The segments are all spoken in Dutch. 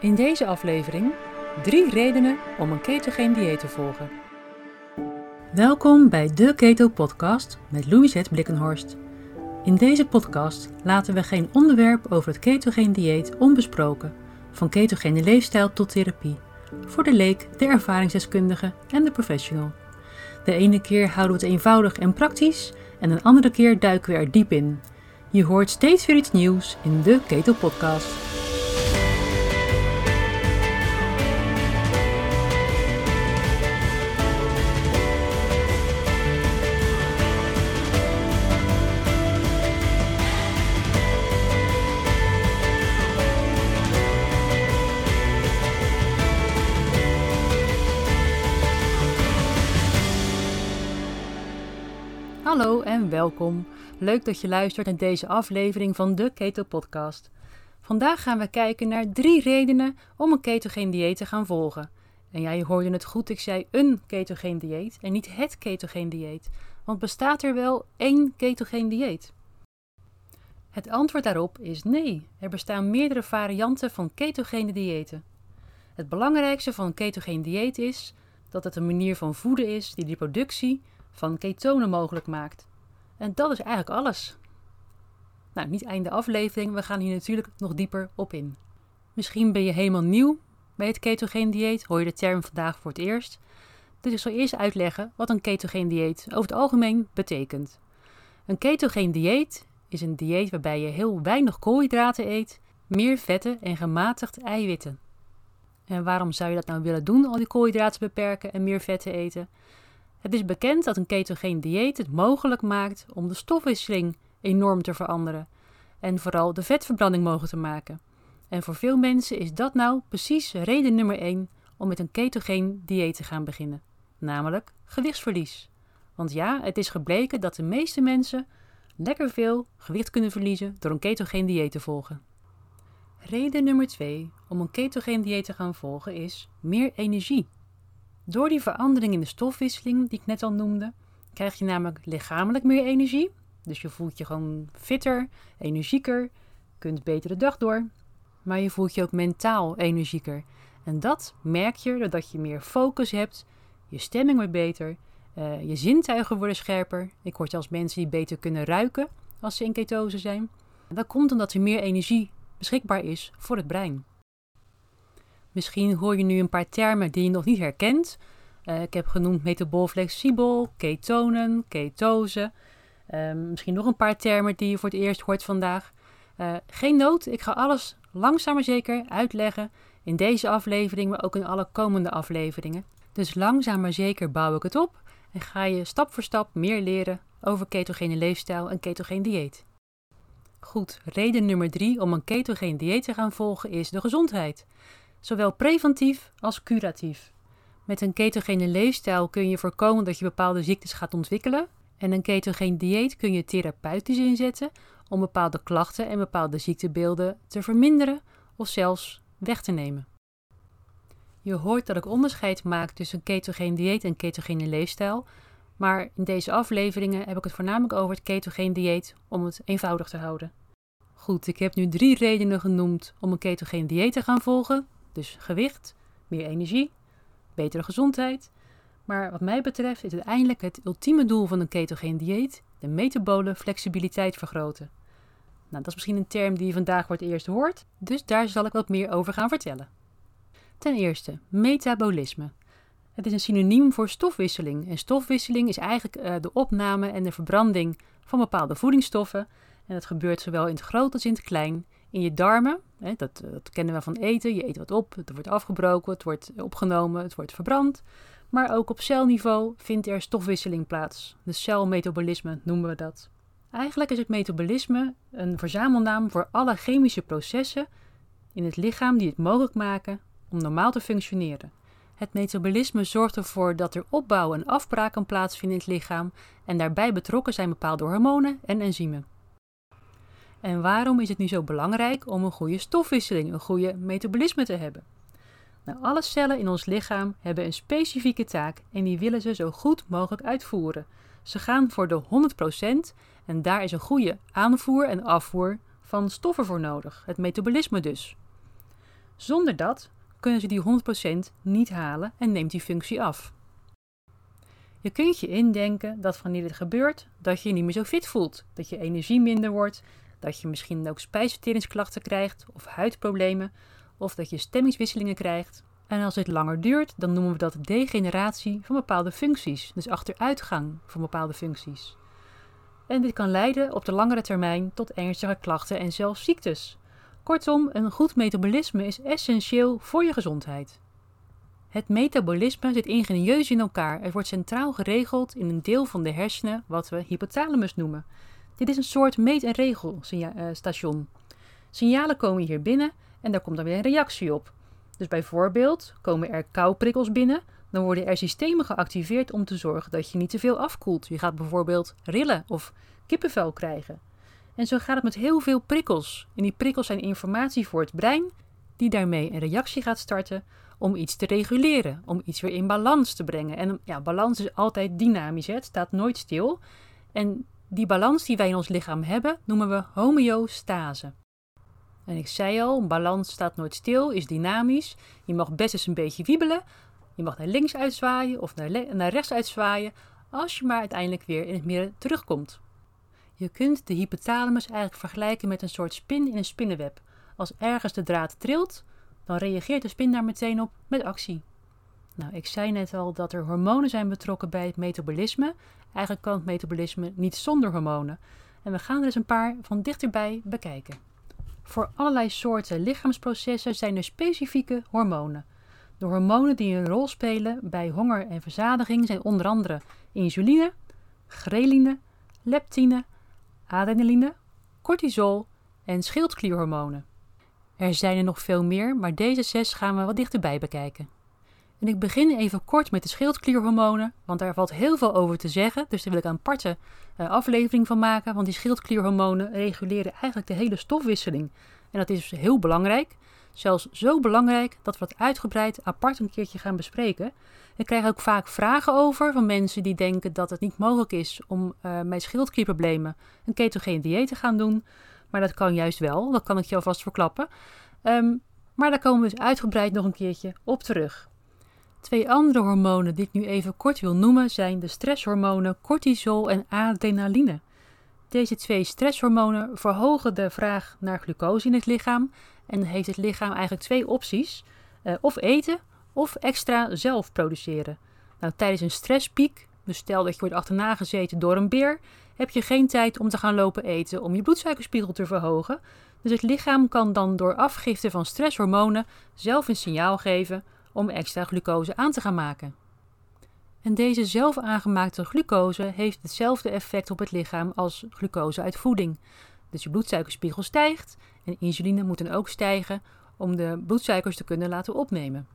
In deze aflevering drie redenen om een ketogeen dieet te volgen. Welkom bij de Keto Podcast met Louisette Blikkenhorst. In deze podcast laten we geen onderwerp over het ketogeen dieet onbesproken, van ketogene leefstijl tot therapie, voor de leek, de ervaringsdeskundige en de professional. De ene keer houden we het eenvoudig en praktisch en een andere keer duiken we er diep in. Je hoort steeds weer iets nieuws in de Keto Podcast. Welkom. Leuk dat je luistert naar deze aflevering van de Keto Podcast. Vandaag gaan we kijken naar drie redenen om een ketogeen dieet te gaan volgen. En ja, je hoorde het goed, ik zei een ketogeen dieet en niet het ketogeen dieet. Want bestaat er wel één ketogeen dieet? Het antwoord daarop is nee. Er bestaan meerdere varianten van ketogene diëten. Het belangrijkste van een ketogeen dieet is dat het een manier van voeden is die de productie van ketonen mogelijk maakt. En dat is eigenlijk alles. Nou, niet einde aflevering, we gaan hier natuurlijk nog dieper op in. Misschien ben je helemaal nieuw bij het ketogeen dieet, hoor je de term vandaag voor het eerst. Dus ik zal eerst uitleggen wat een ketogeen dieet over het algemeen betekent. Een ketogeen dieet is een dieet waarbij je heel weinig koolhydraten eet, meer vetten en gematigd eiwitten. En waarom zou je dat nou willen doen, al die koolhydraten beperken en meer vetten eten? Het is bekend dat een ketogeen dieet het mogelijk maakt om de stofwisseling enorm te veranderen en vooral de vetverbranding mogelijk te maken. En voor veel mensen is dat nou precies reden nummer 1 om met een ketogeen dieet te gaan beginnen, namelijk gewichtsverlies. Want ja, het is gebleken dat de meeste mensen lekker veel gewicht kunnen verliezen door een ketogeen dieet te volgen. Reden nummer 2 om een ketogeen dieet te gaan volgen is meer energie. Door die verandering in de stofwisseling die ik net al noemde, krijg je namelijk lichamelijk meer energie. Dus je voelt je gewoon fitter, energieker, kunt beter de dag door. Maar je voelt je ook mentaal energieker. En dat merk je doordat je meer focus hebt, je stemming wordt beter, uh, je zintuigen worden scherper. Ik hoor zelfs mensen die beter kunnen ruiken als ze in ketose zijn. Dat komt omdat er meer energie beschikbaar is voor het brein. Misschien hoor je nu een paar termen die je nog niet herkent. Uh, ik heb genoemd metabool flexibel, ketonen, ketose. Uh, misschien nog een paar termen die je voor het eerst hoort vandaag. Uh, geen nood, ik ga alles langzaam maar zeker uitleggen in deze aflevering, maar ook in alle komende afleveringen. Dus langzaam maar zeker bouw ik het op en ga je stap voor stap meer leren over ketogene leefstijl en ketogeen dieet. Goed, reden nummer drie om een ketogeen dieet te gaan volgen is de gezondheid zowel preventief als curatief. Met een ketogene leefstijl kun je voorkomen dat je bepaalde ziektes gaat ontwikkelen. En een ketogeen dieet kun je therapeutisch inzetten om bepaalde klachten en bepaalde ziektebeelden te verminderen of zelfs weg te nemen. Je hoort dat ik onderscheid maak tussen ketogeen dieet en ketogene leefstijl, maar in deze afleveringen heb ik het voornamelijk over het ketogeen dieet om het eenvoudig te houden. Goed, ik heb nu drie redenen genoemd om een ketogeen dieet te gaan volgen, dus gewicht, meer energie, betere gezondheid. Maar wat mij betreft is uiteindelijk het ultieme doel van een ketogeen dieet de metabole flexibiliteit vergroten. Nou, dat is misschien een term die je vandaag voor het eerst hoort, dus daar zal ik wat meer over gaan vertellen. Ten eerste, metabolisme. Het is een synoniem voor stofwisseling. En stofwisseling is eigenlijk uh, de opname en de verbranding van bepaalde voedingsstoffen. En dat gebeurt zowel in het groot als in het klein in je darmen. Hè, dat, dat kennen we van eten. Je eet wat op, het wordt afgebroken, het wordt opgenomen, het wordt verbrand. Maar ook op celniveau vindt er stofwisseling plaats. De celmetabolisme noemen we dat. Eigenlijk is het metabolisme een verzamelnaam voor alle chemische processen in het lichaam die het mogelijk maken om normaal te functioneren. Het metabolisme zorgt ervoor dat er opbouw en afbraak kan plaatsvinden in het lichaam en daarbij betrokken zijn bepaalde hormonen en enzymen. En waarom is het nu zo belangrijk om een goede stofwisseling, een goede metabolisme te hebben? Nou, alle cellen in ons lichaam hebben een specifieke taak en die willen ze zo goed mogelijk uitvoeren. Ze gaan voor de 100% en daar is een goede aanvoer en afvoer van stoffen voor nodig, het metabolisme dus. Zonder dat kunnen ze die 100% niet halen en neemt die functie af. Je kunt je indenken dat wanneer dit gebeurt, dat je je niet meer zo fit voelt, dat je energie minder wordt, dat je misschien ook spijsverteringsklachten krijgt of huidproblemen, of dat je stemmingswisselingen krijgt. En als dit langer duurt, dan noemen we dat degeneratie van bepaalde functies, dus achteruitgang van bepaalde functies. En dit kan leiden op de langere termijn tot ernstige klachten en zelfs ziektes. Kortom, een goed metabolisme is essentieel voor je gezondheid. Het metabolisme zit ingenieus in elkaar. Het wordt centraal geregeld in een deel van de hersenen wat we hypothalamus noemen. Dit is een soort meet- en regelstation. Signalen komen hier binnen en daar komt dan weer een reactie op. Dus bijvoorbeeld komen er kouprikkels binnen, dan worden er systemen geactiveerd om te zorgen dat je niet te veel afkoelt. Je gaat bijvoorbeeld rillen of kippenvel krijgen. En zo gaat het met heel veel prikkels. En die prikkels zijn informatie voor het brein, die daarmee een reactie gaat starten om iets te reguleren, om iets weer in balans te brengen. En ja, balans is altijd dynamisch, hè? het staat nooit stil. En die balans die wij in ons lichaam hebben, noemen we homeostase. En ik zei al, balans staat nooit stil, is dynamisch. Je mag best eens een beetje wiebelen. Je mag naar links uitzwaaien of naar, naar rechts uitzwaaien, als je maar uiteindelijk weer in het midden terugkomt. Je kunt de hypothalamus eigenlijk vergelijken met een soort spin in een spinnenweb. Als ergens de draad trilt, dan reageert de spin daar meteen op met actie. Nou, ik zei net al dat er hormonen zijn betrokken bij het metabolisme. Eigenlijk kan het metabolisme niet zonder hormonen. En we gaan er eens een paar van dichterbij bekijken. Voor allerlei soorten lichaamsprocessen zijn er specifieke hormonen. De hormonen die een rol spelen bij honger en verzadiging zijn onder andere insuline, ghreline, leptine, adrenaline, cortisol en schildklierhormonen. Er zijn er nog veel meer, maar deze zes gaan we wat dichterbij bekijken. En ik begin even kort met de schildklierhormonen, want daar valt heel veel over te zeggen. Dus daar wil ik een aparte uh, aflevering van maken, want die schildklierhormonen reguleren eigenlijk de hele stofwisseling. En dat is heel belangrijk. Zelfs zo belangrijk dat we het uitgebreid apart een keertje gaan bespreken. Ik krijg ook vaak vragen over van mensen die denken dat het niet mogelijk is om uh, met schildklierproblemen een ketogene dieet te gaan doen. Maar dat kan juist wel, dat kan ik je alvast verklappen. Um, maar daar komen we dus uitgebreid nog een keertje op terug. Twee andere hormonen die ik nu even kort wil noemen zijn de stresshormonen cortisol en adrenaline. Deze twee stresshormonen verhogen de vraag naar glucose in het lichaam en heeft het lichaam eigenlijk twee opties: uh, of eten of extra zelf produceren. Nou, tijdens een stresspiek, dus stel dat je wordt achterna gezeten door een beer, heb je geen tijd om te gaan lopen eten om je bloedsuikerspiegel te verhogen. Dus het lichaam kan dan door afgifte van stresshormonen zelf een signaal geven om extra glucose aan te gaan maken. En deze zelf aangemaakte glucose heeft hetzelfde effect op het lichaam als glucose uit voeding. Dus je bloedsuikerspiegel stijgt en insuline moet dan ook stijgen om de bloedsuikers te kunnen laten opnemen.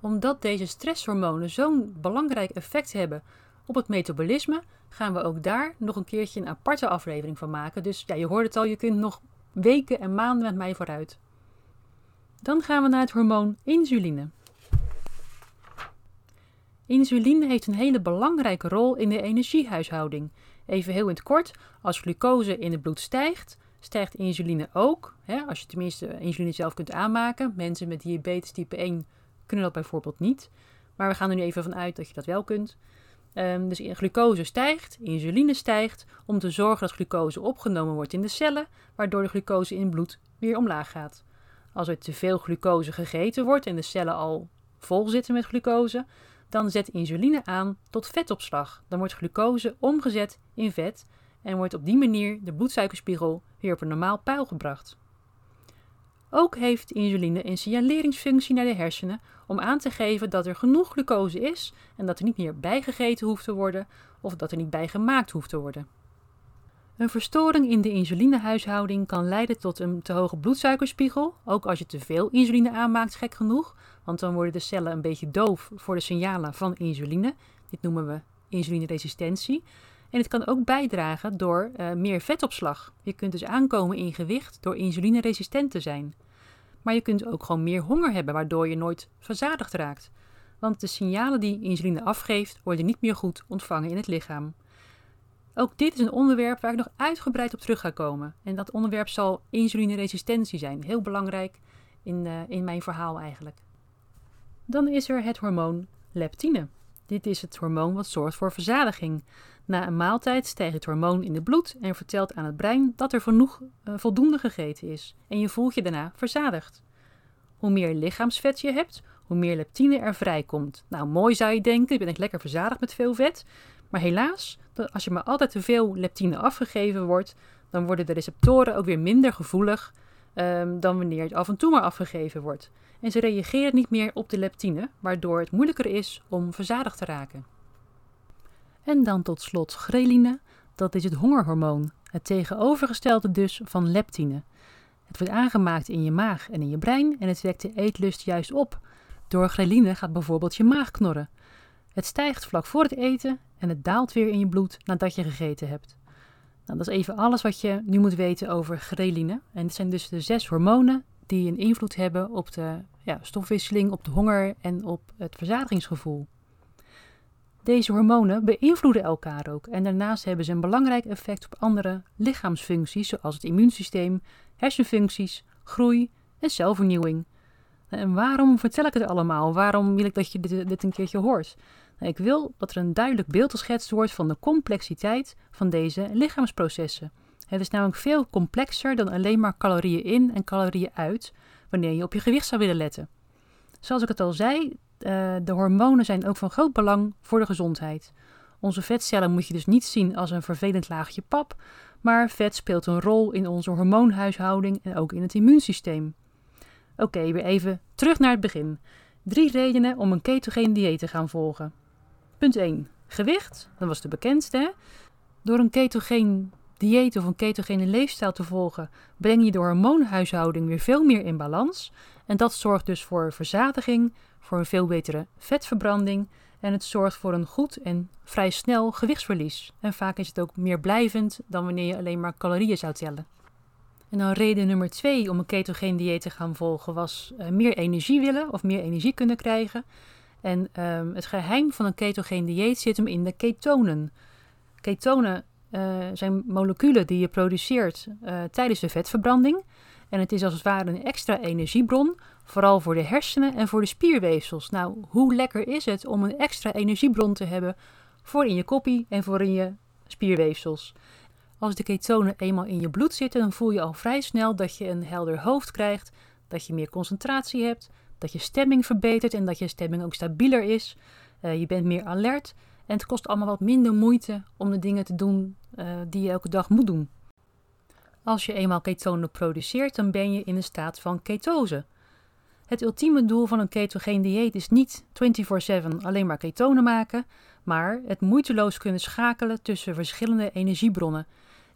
Omdat deze stresshormonen zo'n belangrijk effect hebben op het metabolisme, gaan we ook daar nog een keertje een aparte aflevering van maken. Dus ja, je hoort het al, je kunt nog weken en maanden met mij vooruit. Dan gaan we naar het hormoon insuline. Insuline heeft een hele belangrijke rol in de energiehuishouding. Even heel in het kort, als glucose in het bloed stijgt, stijgt insuline ook. Hè, als je tenminste insuline zelf kunt aanmaken. Mensen met diabetes type 1 kunnen dat bijvoorbeeld niet. Maar we gaan er nu even van uit dat je dat wel kunt. Um, dus glucose stijgt, insuline stijgt, om te zorgen dat glucose opgenomen wordt in de cellen, waardoor de glucose in het bloed weer omlaag gaat. Als er te veel glucose gegeten wordt en de cellen al vol zitten met glucose, dan zet insuline aan tot vetopslag. Dan wordt glucose omgezet in vet en wordt op die manier de bloedsuikerspiegel weer op een normaal peil gebracht. Ook heeft insuline een signaleringsfunctie naar de hersenen om aan te geven dat er genoeg glucose is en dat er niet meer bijgegeten hoeft te worden of dat er niet bijgemaakt hoeft te worden. Een verstoring in de insulinehuishouding kan leiden tot een te hoge bloedsuikerspiegel, ook als je te veel insuline aanmaakt, gek genoeg, want dan worden de cellen een beetje doof voor de signalen van insuline. Dit noemen we insulineresistentie. En het kan ook bijdragen door uh, meer vetopslag. Je kunt dus aankomen in gewicht door insulineresistent te zijn. Maar je kunt ook gewoon meer honger hebben, waardoor je nooit verzadigd raakt. Want de signalen die insuline afgeeft, worden niet meer goed ontvangen in het lichaam. Ook dit is een onderwerp waar ik nog uitgebreid op terug ga komen. En dat onderwerp zal insulineresistentie zijn. Heel belangrijk in, uh, in mijn verhaal eigenlijk. Dan is er het hormoon leptine. Dit is het hormoon wat zorgt voor verzadiging. Na een maaltijd stijgt het hormoon in het bloed en vertelt aan het brein dat er genoeg, uh, voldoende gegeten is. En je voelt je daarna verzadigd. Hoe meer lichaamsvet je hebt, hoe meer leptine er vrijkomt. Nou, mooi zou je denken, je bent lekker verzadigd met veel vet. Maar helaas, als je maar altijd te veel leptine afgegeven wordt, dan worden de receptoren ook weer minder gevoelig um, dan wanneer het af en toe maar afgegeven wordt. En ze reageren niet meer op de leptine, waardoor het moeilijker is om verzadigd te raken. En dan tot slot ghreline, dat is het hongerhormoon, het tegenovergestelde dus van leptine. Het wordt aangemaakt in je maag en in je brein en het wekt de eetlust juist op. Door ghreline gaat bijvoorbeeld je maag knorren. Het stijgt vlak voor het eten en het daalt weer in je bloed nadat je gegeten hebt. Nou, dat is even alles wat je nu moet weten over ghreline. En het zijn dus de zes hormonen die een invloed hebben op de ja, stofwisseling, op de honger en op het verzadigingsgevoel. Deze hormonen beïnvloeden elkaar ook en daarnaast hebben ze een belangrijk effect op andere lichaamsfuncties zoals het immuunsysteem, hersenfuncties, groei en celvernieuwing. En waarom vertel ik het allemaal? Waarom wil ik dat je dit, dit een keertje hoort? Nou, ik wil dat er een duidelijk beeld geschetst wordt van de complexiteit van deze lichaamsprocessen. Het is namelijk veel complexer dan alleen maar calorieën in en calorieën uit wanneer je op je gewicht zou willen letten. Zoals ik het al zei, uh, de hormonen zijn ook van groot belang voor de gezondheid. Onze vetcellen moet je dus niet zien als een vervelend laagje pap, maar vet speelt een rol in onze hormoonhuishouding en ook in het immuunsysteem. Oké, weer even terug naar het begin. Drie redenen om een ketogeen dieet te gaan volgen. Punt 1. Gewicht, dat was de bekendste. Door een ketogeen dieet of een ketogene leefstijl te volgen, breng je de hormoonhuishouding weer veel meer in balans. En dat zorgt dus voor verzadiging, voor een veel betere vetverbranding en het zorgt voor een goed en vrij snel gewichtsverlies. En vaak is het ook meer blijvend dan wanneer je alleen maar calorieën zou tellen. En dan reden nummer twee om een ketogeen dieet te gaan volgen was uh, meer energie willen of meer energie kunnen krijgen. En um, het geheim van een ketogeen dieet zit hem in de ketonen. Ketonen uh, zijn moleculen die je produceert uh, tijdens de vetverbranding. En het is als het ware een extra energiebron, vooral voor de hersenen en voor de spierweefsels. Nou, hoe lekker is het om een extra energiebron te hebben voor in je koppie en voor in je spierweefsels? Als de ketonen eenmaal in je bloed zitten, dan voel je al vrij snel dat je een helder hoofd krijgt, dat je meer concentratie hebt, dat je stemming verbetert en dat je stemming ook stabieler is. Uh, je bent meer alert en het kost allemaal wat minder moeite om de dingen te doen uh, die je elke dag moet doen. Als je eenmaal ketonen produceert, dan ben je in een staat van ketose. Het ultieme doel van een ketogeen dieet is niet 24/7 alleen maar ketonen maken, maar het moeiteloos kunnen schakelen tussen verschillende energiebronnen.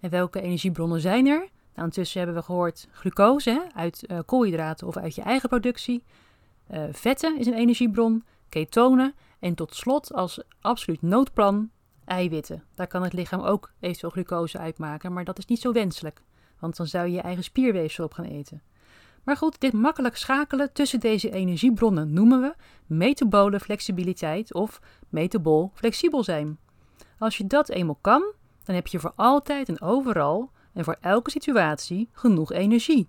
En welke energiebronnen zijn er? Nou, intussen hebben we gehoord glucose hè, uit uh, koolhydraten of uit je eigen productie. Uh, vetten is een energiebron, ketonen en tot slot als absoluut noodplan eiwitten. Daar kan het lichaam ook eventueel glucose uitmaken, maar dat is niet zo wenselijk, want dan zou je je eigen spierweefsel op gaan eten. Maar goed, dit makkelijk schakelen tussen deze energiebronnen noemen we metabole flexibiliteit of metabol flexibel zijn. Als je dat eenmaal kan, dan heb je voor altijd en overal en voor elke situatie genoeg energie.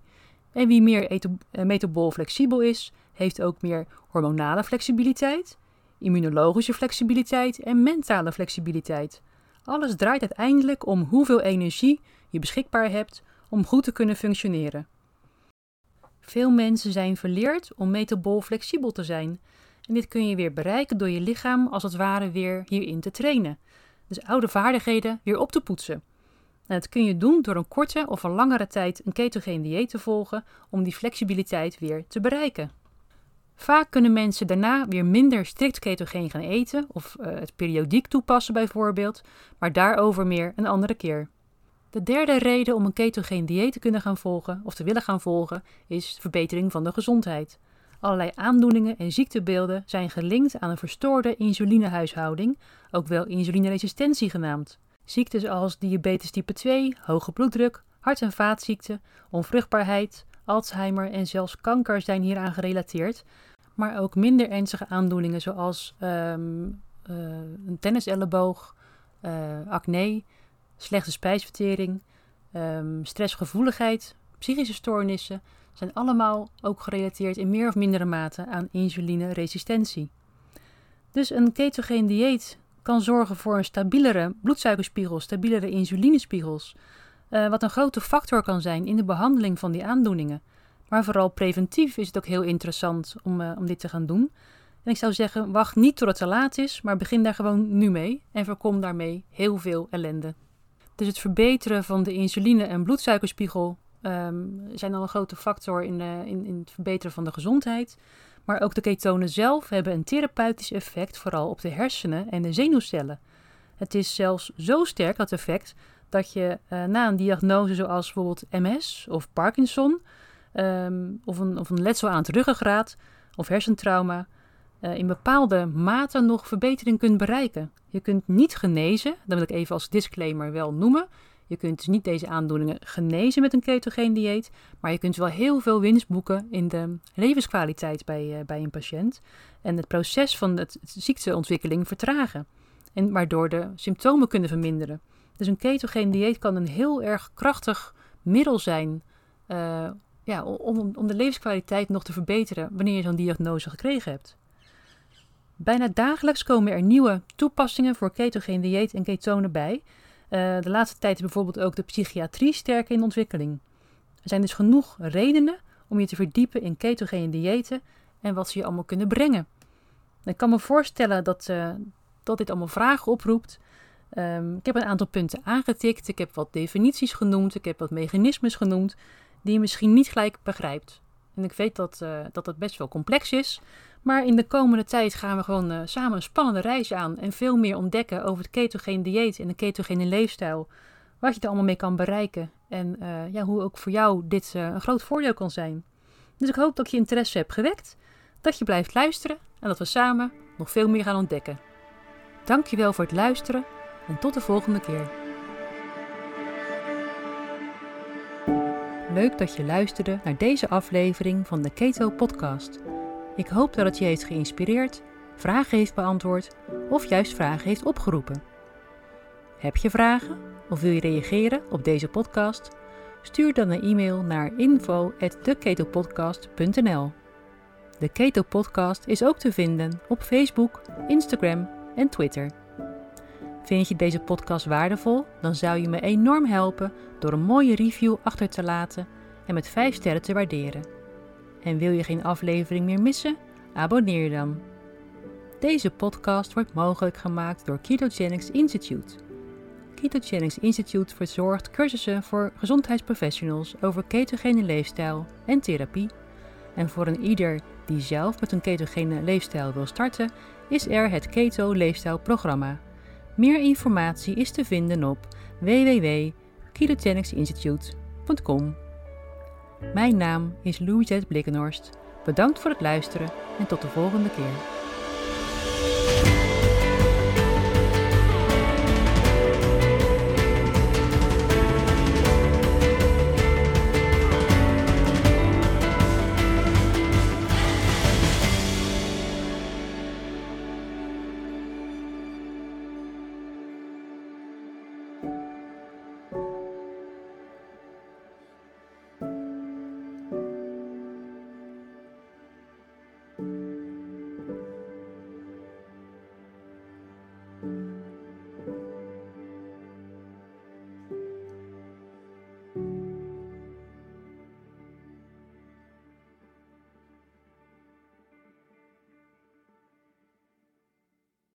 En wie meer eh, metabol flexibel is, heeft ook meer hormonale flexibiliteit, immunologische flexibiliteit en mentale flexibiliteit. Alles draait uiteindelijk om hoeveel energie je beschikbaar hebt om goed te kunnen functioneren. Veel mensen zijn verleerd om metabol flexibel te zijn. En dit kun je weer bereiken door je lichaam als het ware weer hierin te trainen. Dus oude vaardigheden weer op te poetsen. En dat kun je doen door een korte of een langere tijd een ketogeen dieet te volgen om die flexibiliteit weer te bereiken. Vaak kunnen mensen daarna weer minder strikt ketogeen gaan eten of uh, het periodiek toepassen bijvoorbeeld, maar daarover meer een andere keer. De derde reden om een ketogeen dieet te kunnen gaan volgen of te willen gaan volgen is verbetering van de gezondheid. Allerlei aandoeningen en ziektebeelden zijn gelinkt aan een verstoorde insulinehuishouding, ook wel insulineresistentie genaamd. Ziektes als diabetes type 2, hoge bloeddruk, hart- en vaatziekten, onvruchtbaarheid, Alzheimer en zelfs kanker zijn hieraan gerelateerd, maar ook minder ernstige aandoeningen zoals um, uh, een tenniselleboog, uh, acne, slechte spijsvertering, um, stressgevoeligheid, psychische stoornissen zijn allemaal ook gerelateerd in meer of mindere mate aan insulineresistentie. Dus een ketogeen dieet kan zorgen voor een stabielere bloedsuikerspiegel, stabielere insulinespiegels, uh, wat een grote factor kan zijn in de behandeling van die aandoeningen. Maar vooral preventief is het ook heel interessant om, uh, om dit te gaan doen. En ik zou zeggen, wacht niet tot het te laat is, maar begin daar gewoon nu mee en voorkom daarmee heel veel ellende. Dus het verbeteren van de insuline- en bloedsuikerspiegel um, zijn al een grote factor in, uh, in, in het verbeteren van de gezondheid. Maar ook de ketonen zelf hebben een therapeutisch effect, vooral op de hersenen en de zenuwcellen. Het is zelfs zo sterk, dat effect, dat je uh, na een diagnose zoals bijvoorbeeld MS of Parkinson, um, of, een, of een letsel aan het ruggengraat of hersentrauma, uh, in bepaalde mate nog verbetering kunt bereiken. Je kunt niet genezen, dat wil ik even als disclaimer wel noemen. Je kunt dus niet deze aandoeningen genezen met een ketogeen dieet, maar je kunt wel heel veel winst boeken in de levenskwaliteit bij, uh, bij een patiënt en het proces van de ziekteontwikkeling vertragen, en waardoor de symptomen kunnen verminderen. Dus een ketogeen dieet kan een heel erg krachtig middel zijn uh, ja, om, om de levenskwaliteit nog te verbeteren wanneer je zo'n diagnose gekregen hebt. Bijna dagelijks komen er nieuwe toepassingen voor ketogeen dieet en ketonen bij. Uh, de laatste tijd is bijvoorbeeld ook de psychiatrie sterk in ontwikkeling. Er zijn dus genoeg redenen om je te verdiepen in ketogene diëten en wat ze je allemaal kunnen brengen. Ik kan me voorstellen dat, uh, dat dit allemaal vragen oproept. Um, ik heb een aantal punten aangetikt, ik heb wat definities genoemd, ik heb wat mechanismes genoemd die je misschien niet gelijk begrijpt. En ik weet dat, uh, dat het best wel complex is, maar in de komende tijd gaan we gewoon uh, samen een spannende reis aan en veel meer ontdekken over het ketogene dieet en de ketogene leefstijl. Wat je er allemaal mee kan bereiken en uh, ja, hoe ook voor jou dit een groot voordeel kan zijn. Dus ik hoop dat je interesse hebt gewekt, dat je blijft luisteren en dat we samen nog veel meer gaan ontdekken. Dankjewel voor het luisteren en tot de volgende keer. Leuk dat je luisterde naar deze aflevering van de Keto Podcast. Ik hoop dat het je heeft geïnspireerd, vragen heeft beantwoord of juist vragen heeft opgeroepen. Heb je vragen of wil je reageren op deze podcast? Stuur dan een e-mail naar info@theketopodcast.nl. De Keto Podcast is ook te vinden op Facebook, Instagram en Twitter. Vind je deze podcast waardevol? Dan zou je me enorm helpen door een mooie review achter te laten en met 5 sterren te waarderen. En wil je geen aflevering meer missen? Abonneer dan. Deze podcast wordt mogelijk gemaakt door Ketogenics Institute. Ketogenics Institute verzorgt cursussen voor gezondheidsprofessionals over ketogene leefstijl en therapie. En voor een ieder die zelf met een ketogene leefstijl wil starten, is er het Keto Leefstijlprogramma. Meer informatie is te vinden op www.ketogenicsinstitute.com. Mijn naam is Louisette Blikkenhorst. Bedankt voor het luisteren en tot de volgende keer.